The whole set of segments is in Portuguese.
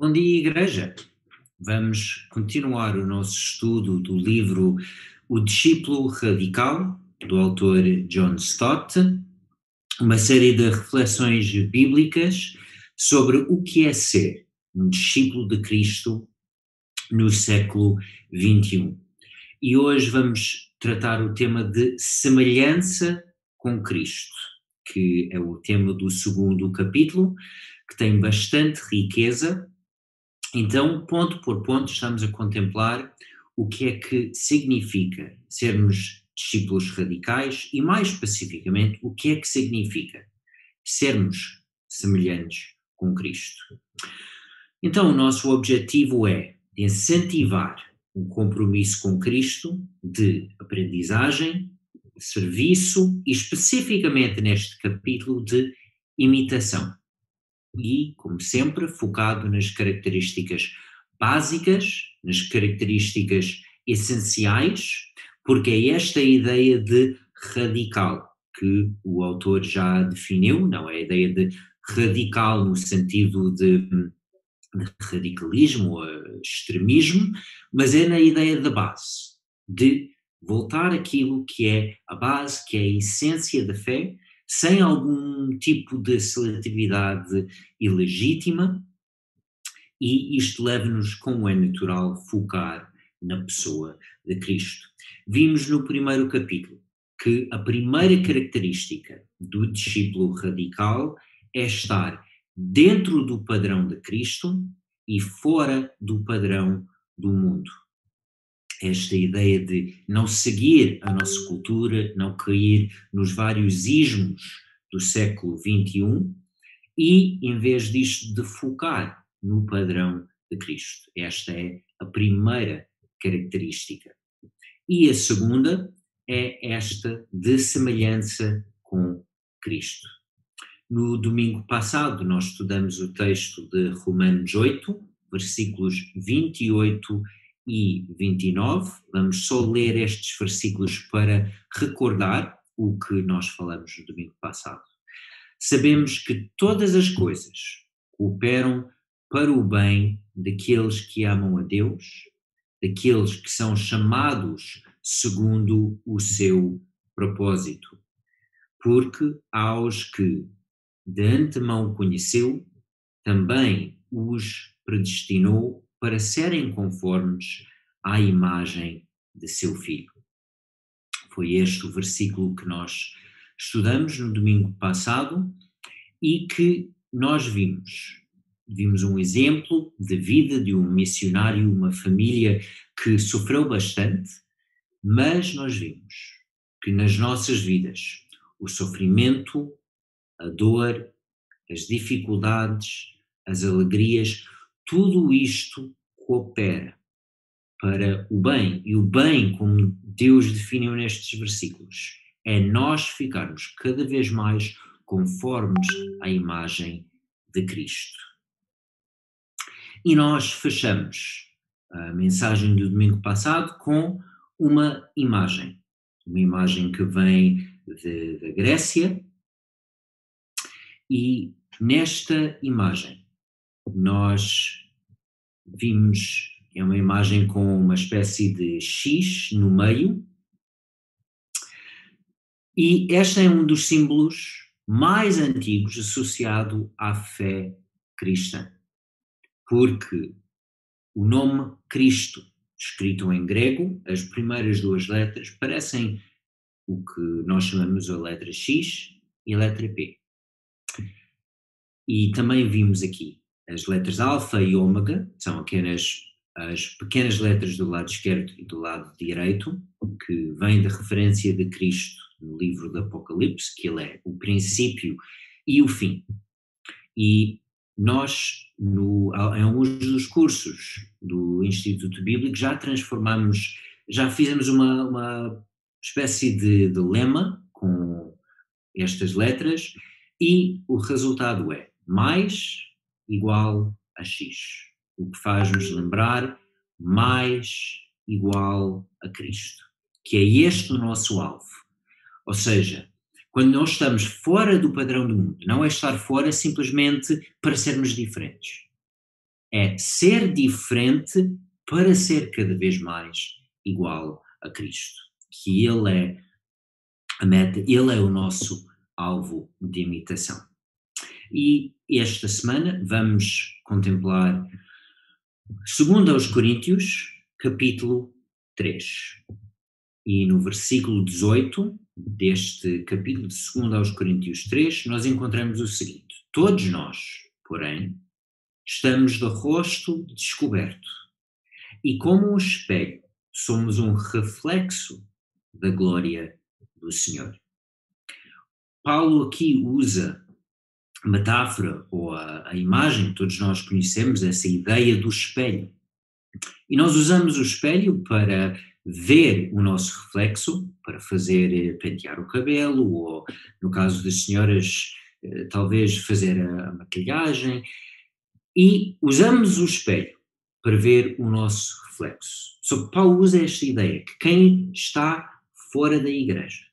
Bom dia, Igreja. Vamos continuar o nosso estudo do livro O Discípulo Radical, do autor John Stott, uma série de reflexões bíblicas sobre o que é ser um discípulo de Cristo no século XXI. E hoje vamos tratar o tema de semelhança com Cristo, que é o tema do segundo capítulo, que tem bastante riqueza então, ponto por ponto, estamos a contemplar o que é que significa sermos discípulos radicais e, mais especificamente, o que é que significa sermos semelhantes com Cristo. Então, o nosso objetivo é incentivar um compromisso com Cristo de aprendizagem, serviço e, especificamente neste capítulo, de imitação e, como sempre, focado nas características básicas, nas características essenciais, porque é esta ideia de radical que o autor já definiu, não é? A ideia de radical no sentido de, de radicalismo extremismo, mas é na ideia da base, de voltar aquilo que é a base, que é a essência da fé, sem algum tipo de seletividade ilegítima, e isto leva-nos, como é natural, focar na pessoa de Cristo. Vimos no primeiro capítulo que a primeira característica do discípulo radical é estar dentro do padrão de Cristo e fora do padrão do mundo esta ideia de não seguir a nossa cultura, não cair nos vários ismos do século XXI e, em vez disto, de focar no padrão de Cristo. Esta é a primeira característica. E a segunda é esta de semelhança com Cristo. No domingo passado, nós estudamos o texto de Romanos 8, versículos 28 e 29. Vamos só ler estes versículos para recordar o que nós falamos no domingo passado. Sabemos que todas as coisas cooperam para o bem daqueles que amam a Deus, daqueles que são chamados segundo o seu propósito. Porque aos que de antemão conheceu, também os predestinou para serem conformes à imagem de seu filho. Foi este o versículo que nós estudamos no domingo passado e que nós vimos. Vimos um exemplo de vida de um missionário, uma família que sofreu bastante, mas nós vimos que nas nossas vidas o sofrimento, a dor, as dificuldades, as alegrias, tudo isto coopera para o bem. E o bem, como Deus definiu nestes versículos, é nós ficarmos cada vez mais conformes à imagem de Cristo. E nós fechamos a mensagem do domingo passado com uma imagem. Uma imagem que vem da Grécia. E nesta imagem nós vimos, é uma imagem com uma espécie de X no meio, e este é um dos símbolos mais antigos associado à fé cristã, porque o nome Cristo, escrito em grego, as primeiras duas letras parecem o que nós chamamos a letra X e a letra P. E também vimos aqui as letras alfa e ômega, são apenas as pequenas letras do lado esquerdo e do lado direito, que vêm da referência de Cristo no livro do Apocalipse, que ele é o princípio e o fim. E nós, no, em alguns dos cursos do Instituto Bíblico, já transformamos, já fizemos uma, uma espécie de, de lema com estas letras, e o resultado é mais igual a x, o que faz-nos lembrar mais igual a Cristo, que é este o nosso alvo. Ou seja, quando nós estamos fora do padrão do mundo, não é estar fora simplesmente para sermos diferentes. é ser diferente para ser cada vez mais igual a Cristo. Que Ele é a meta, Ele é o nosso alvo de imitação. E esta semana vamos contemplar, segundo aos Coríntios, capítulo 3. E no versículo 18 deste capítulo de 2 aos Coríntios 3, nós encontramos o seguinte: Todos nós, porém, estamos de rosto descoberto, e como um espelho, somos um reflexo da glória do Senhor. Paulo aqui usa metáfora ou a, a imagem que todos nós conhecemos, essa ideia do espelho. E nós usamos o espelho para ver o nosso reflexo, para fazer eh, pentear o cabelo, ou no caso das senhoras, eh, talvez fazer a maquilhagem, e usamos o espelho para ver o nosso reflexo. Só que Paulo usa esta ideia que quem está fora da igreja,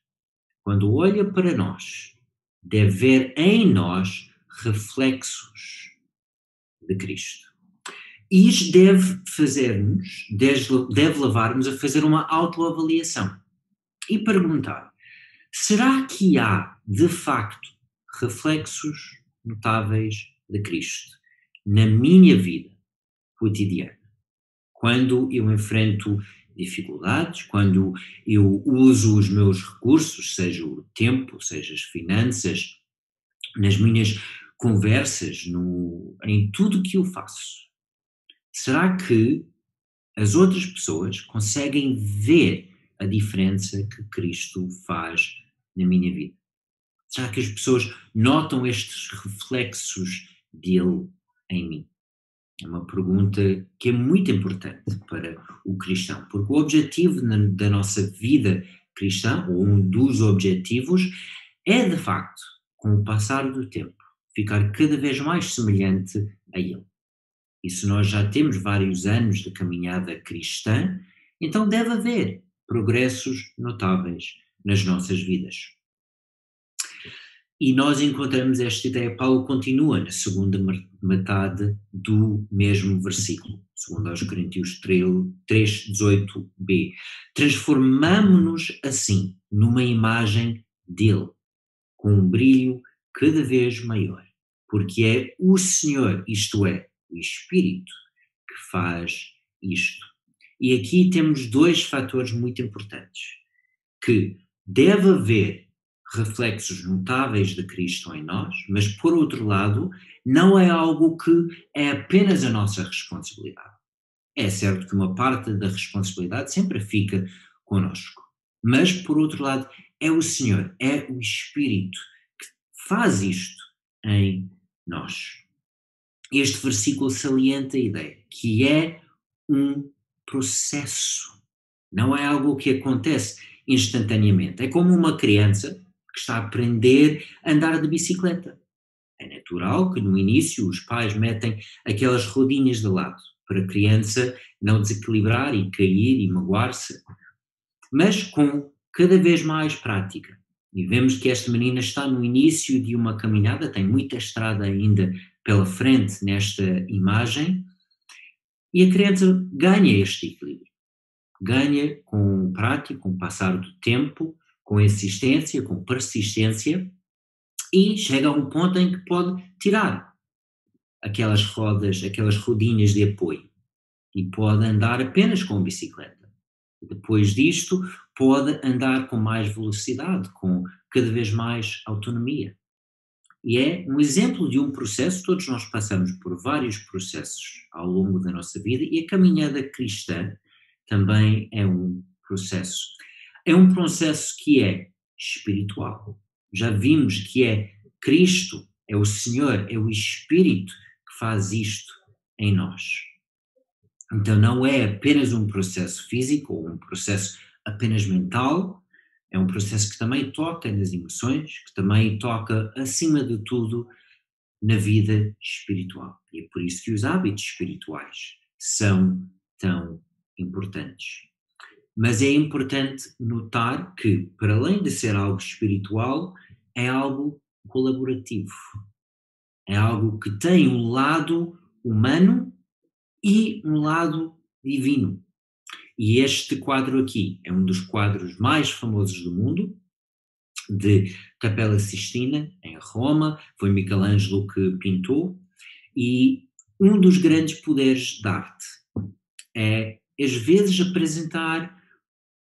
quando olha para nós, deve ver em nós reflexos de Cristo. E isto deve fazer-nos, deve levar-nos a fazer uma autoavaliação e perguntar: será que há, de facto, reflexos notáveis de Cristo na minha vida cotidiana? Quando eu enfrento dificuldades, quando eu uso os meus recursos, seja o tempo, seja as finanças, nas minhas conversas, no, em tudo que eu faço será que as outras pessoas conseguem ver a diferença que Cristo faz na minha vida? Será que as pessoas notam estes reflexos dele em mim? É uma pergunta que é muito importante para o cristão, porque o objetivo da nossa vida cristã, ou um dos objetivos, é de facto, com o passar do tempo, ficar cada vez mais semelhante a Ele. E se nós já temos vários anos de caminhada cristã, então deve haver progressos notáveis nas nossas vidas. E nós encontramos esta ideia, Paulo continua na segunda metade do mesmo versículo, segundo aos Coríntios 3, 18b. Transformamo-nos assim numa imagem dele, com um brilho cada vez maior, porque é o Senhor, isto é, o espírito que faz isto. E aqui temos dois fatores muito importantes, que deve haver reflexos notáveis de Cristo em nós, mas por outro lado, não é algo que é apenas a nossa responsabilidade. É certo que uma parte da responsabilidade sempre fica conosco, mas por outro lado, é o Senhor, é o Espírito que faz isto em nós este versículo salienta a ideia que é um processo, não é algo que acontece instantaneamente. É como uma criança que está a aprender a andar de bicicleta. É natural que no início os pais metem aquelas rodinhas de lado para a criança não desequilibrar e cair e magoar-se. Mas com cada vez mais prática, e vemos que esta menina está no início de uma caminhada, tem muita estrada ainda pela frente nesta imagem, e a criança ganha este equilíbrio. Ganha com prática, com o passar do tempo, com insistência, com persistência, e chega a um ponto em que pode tirar aquelas rodas, aquelas rodinhas de apoio, e pode andar apenas com bicicleta. Depois disto, pode andar com mais velocidade, com cada vez mais autonomia. E é um exemplo de um processo, todos nós passamos por vários processos ao longo da nossa vida e a caminhada cristã também é um processo. É um processo que é espiritual. Já vimos que é Cristo, é o Senhor, é o Espírito que faz isto em nós. Então não é apenas um processo físico ou um processo apenas mental, é um processo que também toca nas emoções, que também toca, acima de tudo, na vida espiritual. E é por isso que os hábitos espirituais são tão importantes. Mas é importante notar que, para além de ser algo espiritual, é algo colaborativo. É algo que tem um lado humano e um lado divino. E este quadro aqui é um dos quadros mais famosos do mundo, de Capela Sistina, em Roma, foi Michelangelo que pintou, e um dos grandes poderes da arte é, às vezes, apresentar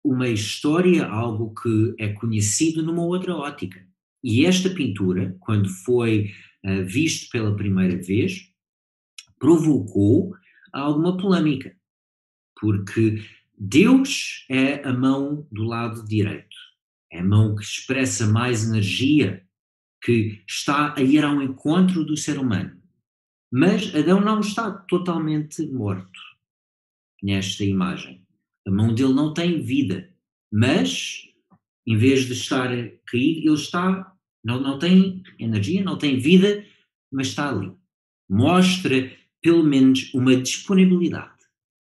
uma história, algo que é conhecido numa outra ótica. E esta pintura, quando foi uh, visto pela primeira vez, provocou alguma polêmica, porque Deus é a mão do lado direito, é a mão que expressa mais energia, que está a ir ao encontro do ser humano. Mas Adão não está totalmente morto nesta imagem. A mão dele não tem vida, mas em vez de estar caído, ele está, não, não tem energia, não tem vida, mas está ali. Mostra pelo menos uma disponibilidade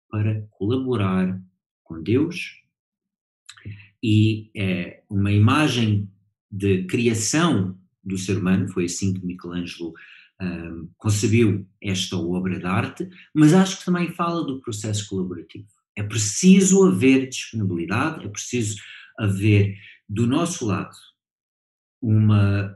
para colaborar com Deus e é uma imagem de criação do ser humano, foi assim que Michelangelo um, concebeu esta obra de arte, mas acho que também fala do processo colaborativo. É preciso haver disponibilidade, é preciso haver do nosso lado uma,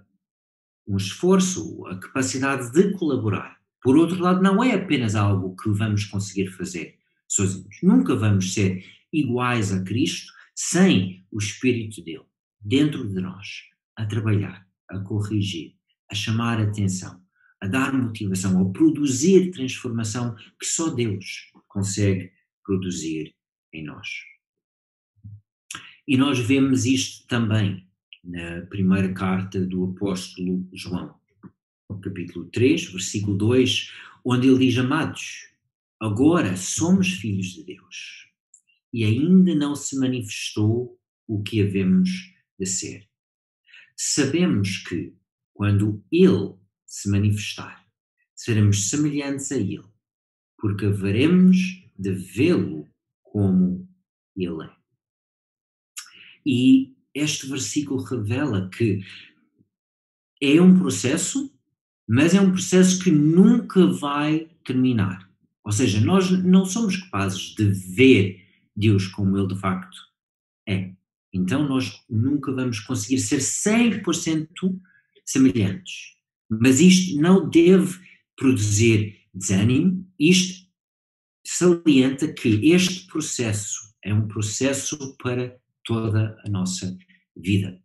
um esforço, a capacidade de colaborar. Por outro lado, não é apenas algo que vamos conseguir fazer sozinhos. Nunca vamos ser iguais a Cristo sem o Espírito dele dentro de nós, a trabalhar, a corrigir, a chamar atenção, a dar motivação, a produzir transformação que só Deus consegue produzir em nós. E nós vemos isto também na primeira carta do apóstolo João, capítulo 3, versículo 2, onde ele diz: Amados, agora somos filhos de Deus e ainda não se manifestou o que havemos de ser. Sabemos que, quando Ele se manifestar, seremos semelhantes a Ele, porque haveremos de vê-lo como Ele é. E este versículo revela que é um processo, mas é um processo que nunca vai terminar. Ou seja, nós não somos capazes de ver Deus como Ele de facto é. Então nós nunca vamos conseguir ser 100% semelhantes. Mas isto não deve produzir desânimo, isto salienta que este processo é um processo para toda a nossa vida.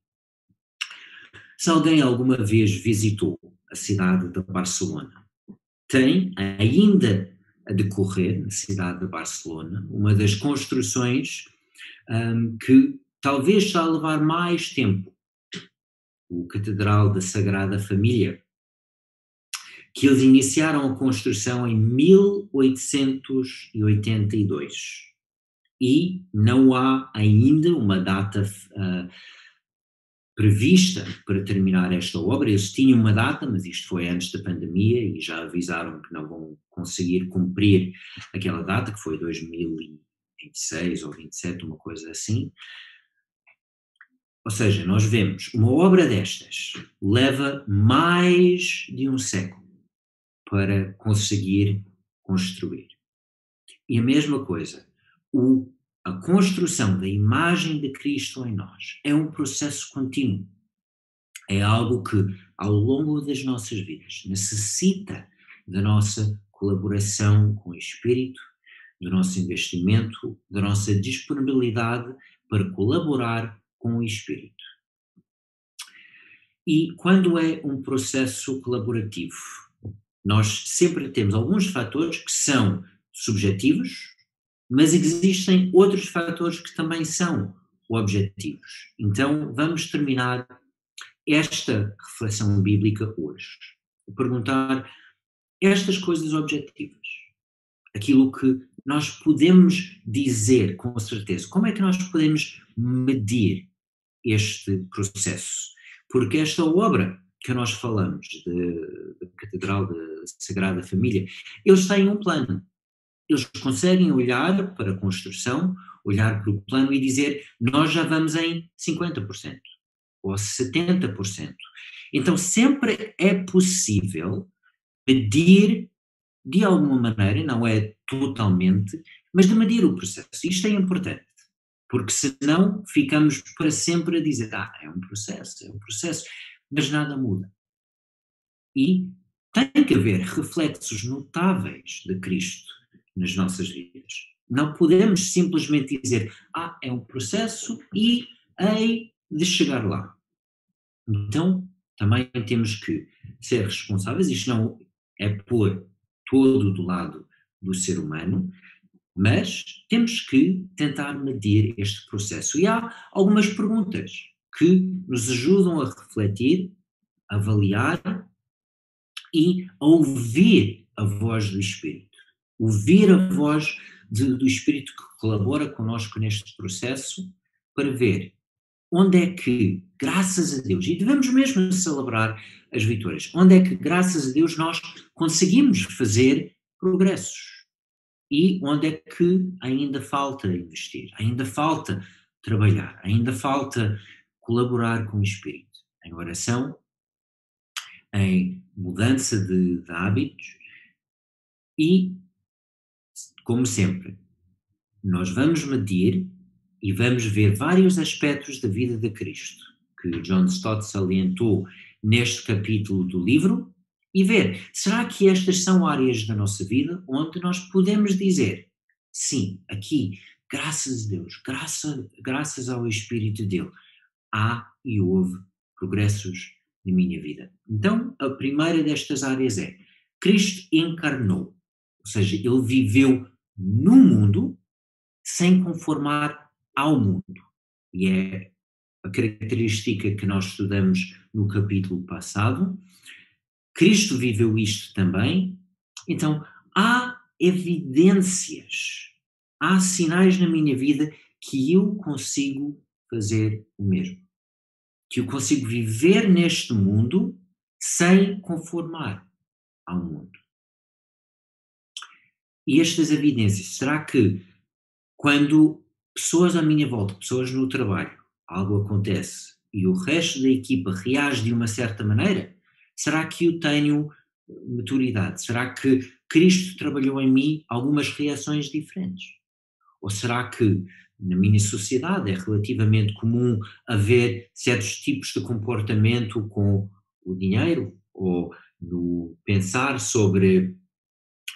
Se alguém alguma vez visitou a cidade de Barcelona, tem ainda a decorrer na cidade de Barcelona uma das construções um, que talvez a levar mais tempo, o Catedral da Sagrada Família, que eles iniciaram a construção em 1882 e não há ainda uma data uh, prevista para terminar esta obra. Eles tinham uma data, mas isto foi antes da pandemia e já avisaram que não vão conseguir cumprir aquela data, que foi 2026 ou 27, uma coisa assim. Ou seja, nós vemos uma obra destas leva mais de um século para conseguir construir. E a mesma coisa, o, a construção da imagem de Cristo em nós é um processo contínuo. É algo que, ao longo das nossas vidas, necessita da nossa colaboração com o Espírito, do nosso investimento, da nossa disponibilidade para colaborar com o Espírito. E quando é um processo colaborativo, nós sempre temos alguns fatores que são subjetivos, mas existem outros fatores que também são objetivos. Então, vamos terminar esta reflexão bíblica hoje. Perguntar estas coisas objetivas. Aquilo que nós podemos dizer com certeza. Como é que nós podemos medir este processo? Porque esta obra que nós falamos da Catedral da Sagrada Família, eles têm um plano eles conseguem olhar para a construção, olhar para o plano e dizer nós já vamos em 50% ou 70%. Então sempre é possível medir de alguma maneira, não é totalmente, mas de medir o processo. Isto é importante, porque senão ficamos para sempre a dizer, ah, é um processo, é um processo, mas nada muda. E tem que haver reflexos notáveis de Cristo nas nossas vidas. Não podemos simplesmente dizer, ah, é um processo e hei de chegar lá. Então, também temos que ser responsáveis, isto não é pôr todo do lado do ser humano, mas temos que tentar medir este processo. E há algumas perguntas que nos ajudam a refletir, avaliar e ouvir a voz do Espírito. Ouvir a voz de, do Espírito que colabora conosco neste processo para ver onde é que, graças a Deus, e devemos mesmo celebrar as vitórias, onde é que, graças a Deus, nós conseguimos fazer progressos e onde é que ainda falta investir, ainda falta trabalhar, ainda falta colaborar com o Espírito, em oração, em mudança de, de hábitos e, como sempre, nós vamos medir e vamos ver vários aspectos da vida de Cristo que John Stott salientou neste capítulo do livro e ver, será que estas são áreas da nossa vida onde nós podemos dizer, sim, aqui, graças a Deus, graças, graças ao Espírito dele, há e houve progressos na minha vida. Então, a primeira destas áreas é, Cristo encarnou, ou seja, ele viveu no mundo sem conformar ao mundo. E é a característica que nós estudamos no capítulo passado. Cristo viveu isto também. Então, há evidências, há sinais na minha vida que eu consigo fazer o mesmo. Que eu consigo viver neste mundo sem conformar ao mundo. E estas evidências, será que quando pessoas à minha volta, pessoas no trabalho, algo acontece e o resto da equipa reage de uma certa maneira, será que eu tenho maturidade? Será que Cristo trabalhou em mim algumas reações diferentes? Ou será que na minha sociedade é relativamente comum haver certos tipos de comportamento com o dinheiro ou no pensar sobre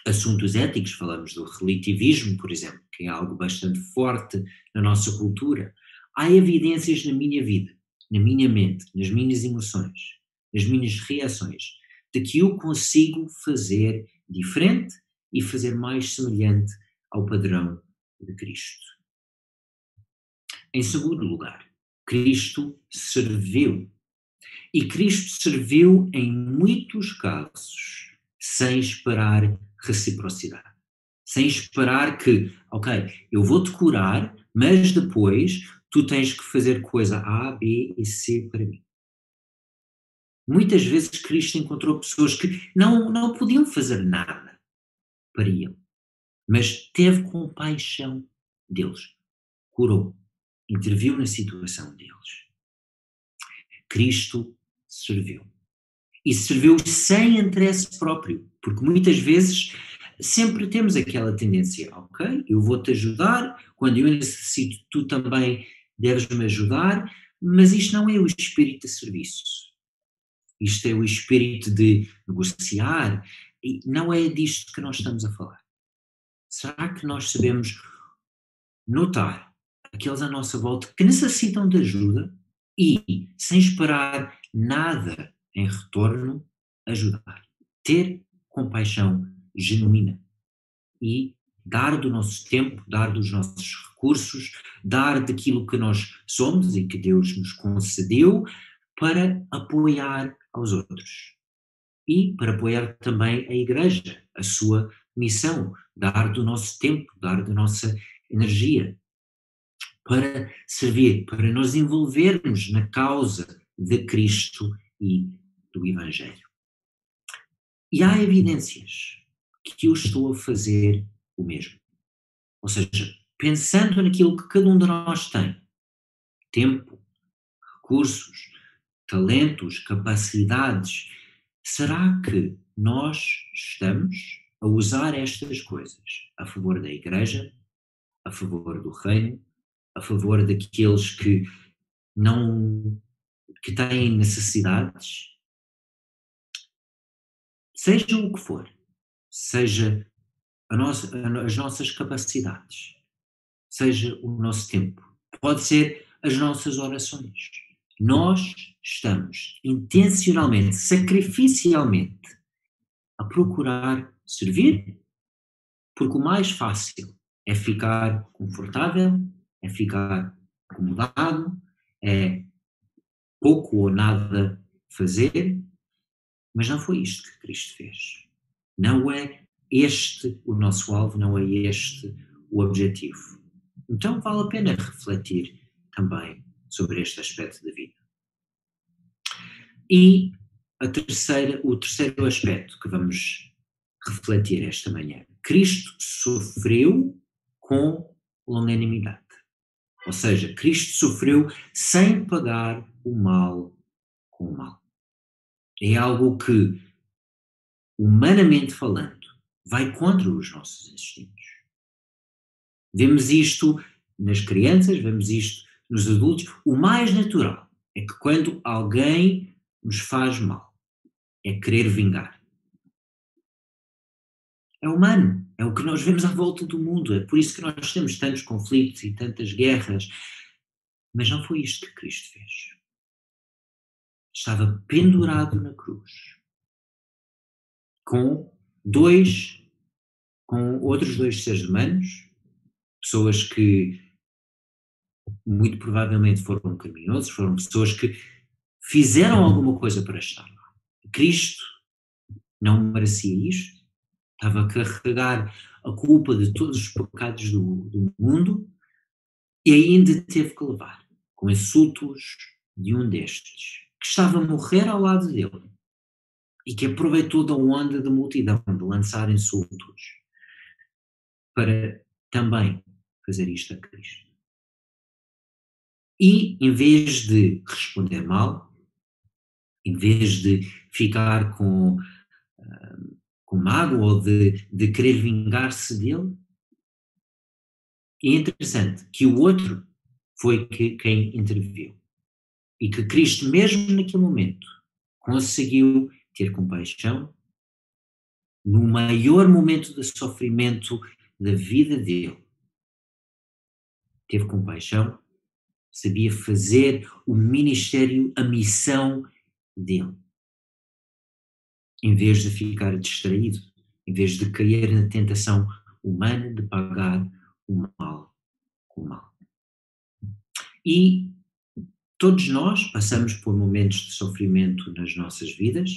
assuntos éticos, falamos do relativismo, por exemplo, que é algo bastante forte na nossa cultura. Há evidências na minha vida, na minha mente, nas minhas emoções, nas minhas reações, de que eu consigo fazer diferente e fazer mais semelhante ao padrão de Cristo. Em segundo lugar, Cristo serviu. E Cristo serviu em muitos casos sem esperar reciprocidade. Sem esperar que, ok, eu vou-te curar, mas depois tu tens que fazer coisa A, B e C para mim. Muitas vezes Cristo encontrou pessoas que não, não podiam fazer nada para ele, mas teve compaixão deles, curou, interviu na situação deles. Cristo serviu e serviu sem interesse próprio, porque muitas vezes sempre temos aquela tendência, ok, eu vou-te ajudar, quando eu necessito, tu também deves me ajudar, mas isto não é o espírito de serviço. Isto é o espírito de negociar, e não é disto que nós estamos a falar. Será que nós sabemos notar aqueles à nossa volta que necessitam de ajuda e, sem esperar nada em retorno, ajudar. Ter compaixão genuína e dar do nosso tempo, dar dos nossos recursos, dar daquilo que nós somos e que Deus nos concedeu para apoiar aos outros. E para apoiar também a Igreja, a sua missão, dar do nosso tempo, dar da nossa energia, para servir, para nos envolvermos na causa de Cristo e do Evangelho. E há evidências que eu estou a fazer o mesmo. Ou seja, pensando naquilo que cada um de nós tem: tempo, recursos, talentos, capacidades, será que nós estamos a usar estas coisas a favor da igreja, a favor do reino, a favor daqueles que não que têm necessidades, seja o que for, seja nossa, as nossas capacidades, seja o nosso tempo, pode ser as nossas orações. Nós estamos intencionalmente, sacrificialmente, a procurar servir, porque o mais fácil é ficar confortável, é ficar acomodado, é pouco ou nada fazer, mas não foi isto que Cristo fez. Não é este o nosso alvo, não é este o objetivo. Então vale a pena refletir também sobre este aspecto da vida. E a terceira, o terceiro aspecto que vamos refletir esta manhã. Cristo sofreu com longanimidade. Ou seja, Cristo sofreu sem pagar o mal com o mal. É algo que, humanamente falando, vai contra os nossos instintos. Vemos isto nas crianças, vemos isto nos adultos. O mais natural é que quando alguém nos faz mal, é querer vingar. É humano, é o que nós vemos à volta do mundo, é por isso que nós temos tantos conflitos e tantas guerras. Mas não foi isto que Cristo fez. Estava pendurado na cruz, com dois, com outros dois seres humanos, pessoas que muito provavelmente foram criminosos, foram pessoas que fizeram alguma coisa para estar lá. Cristo não merecia isto, estava a carregar a culpa de todos os pecados do, do mundo e ainda teve que levar com insultos de um destes, que estava a morrer ao lado dele e que aproveitou da onda da multidão de lançar insultos para também fazer isto a Cristo. E em vez de responder mal, em vez de ficar com com mágoa ou de, de querer vingar-se dele. É interessante que o outro foi que, quem interviu. E que Cristo, mesmo naquele momento, conseguiu ter compaixão no maior momento de sofrimento da vida dele. Teve compaixão, sabia fazer o ministério, a missão dele em vez de ficar distraído, em vez de cair na tentação humana de pagar o mal com o mal. E todos nós passamos por momentos de sofrimento nas nossas vidas,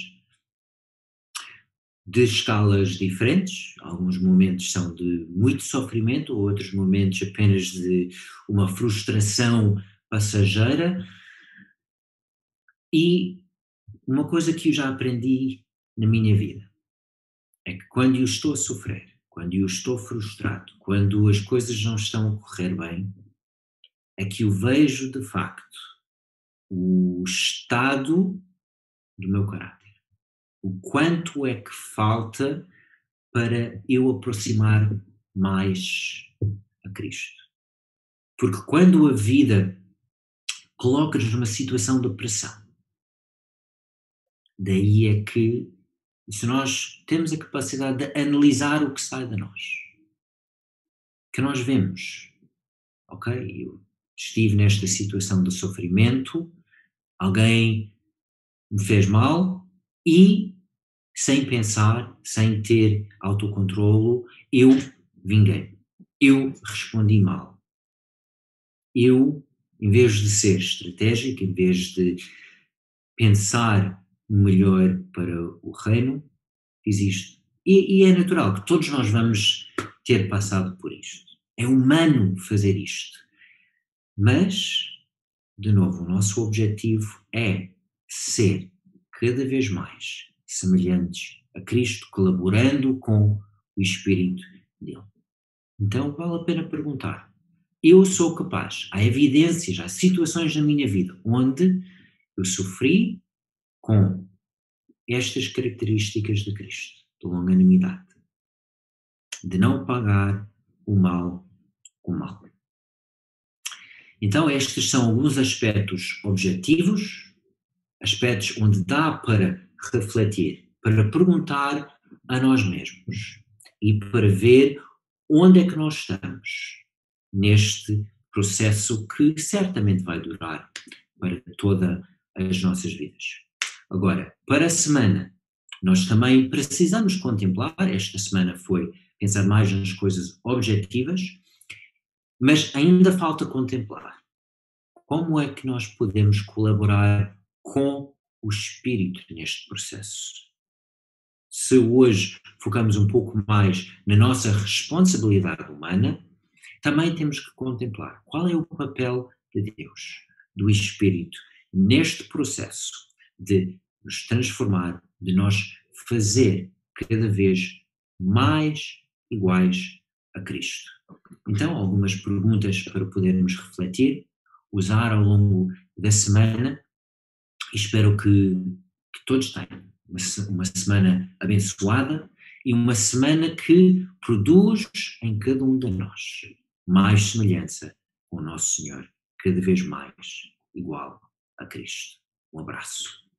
de escalas diferentes. Alguns momentos são de muito sofrimento, outros momentos apenas de uma frustração passageira. E uma coisa que eu já aprendi na minha vida é que quando eu estou a sofrer, quando eu estou frustrado, quando as coisas não estão a correr bem, é que eu vejo de facto o estado do meu caráter. O quanto é que falta para eu aproximar mais a Cristo. Porque quando a vida coloca-nos numa situação de pressão, daí é que se nós temos a capacidade de analisar o que sai de nós, que nós vemos, ok, eu estive nesta situação de sofrimento, alguém me fez mal e, sem pensar, sem ter autocontrolo, eu vinguei. Eu respondi mal. Eu, em vez de ser estratégico, em vez de pensar melhor para o reino, isto. E, e é natural que todos nós vamos ter passado por isto. É humano fazer isto. Mas, de novo, o nosso objetivo é ser cada vez mais semelhantes a Cristo, colaborando com o Espírito dele. Então, vale a pena perguntar: eu sou capaz? Há evidências, há situações na minha vida onde eu sofri com estas características de Cristo, de longanimidade, de não pagar o mal com o mal. Então, estes são alguns aspectos objetivos, aspectos onde dá para refletir, para perguntar a nós mesmos e para ver onde é que nós estamos neste processo que certamente vai durar para todas as nossas vidas. Agora, para a semana, nós também precisamos contemplar, esta semana foi pensar mais nas coisas objetivas, mas ainda falta contemplar como é que nós podemos colaborar com o espírito neste processo. Se hoje focamos um pouco mais na nossa responsabilidade humana, também temos que contemplar qual é o papel de Deus, do Espírito, neste processo de nos transformar, de nós fazer cada vez mais iguais a Cristo. Então, algumas perguntas para podermos refletir, usar ao longo da semana espero que, que todos tenham uma semana abençoada e uma semana que produz em cada um de nós mais semelhança com o nosso Senhor, cada vez mais igual a Cristo. Um abraço.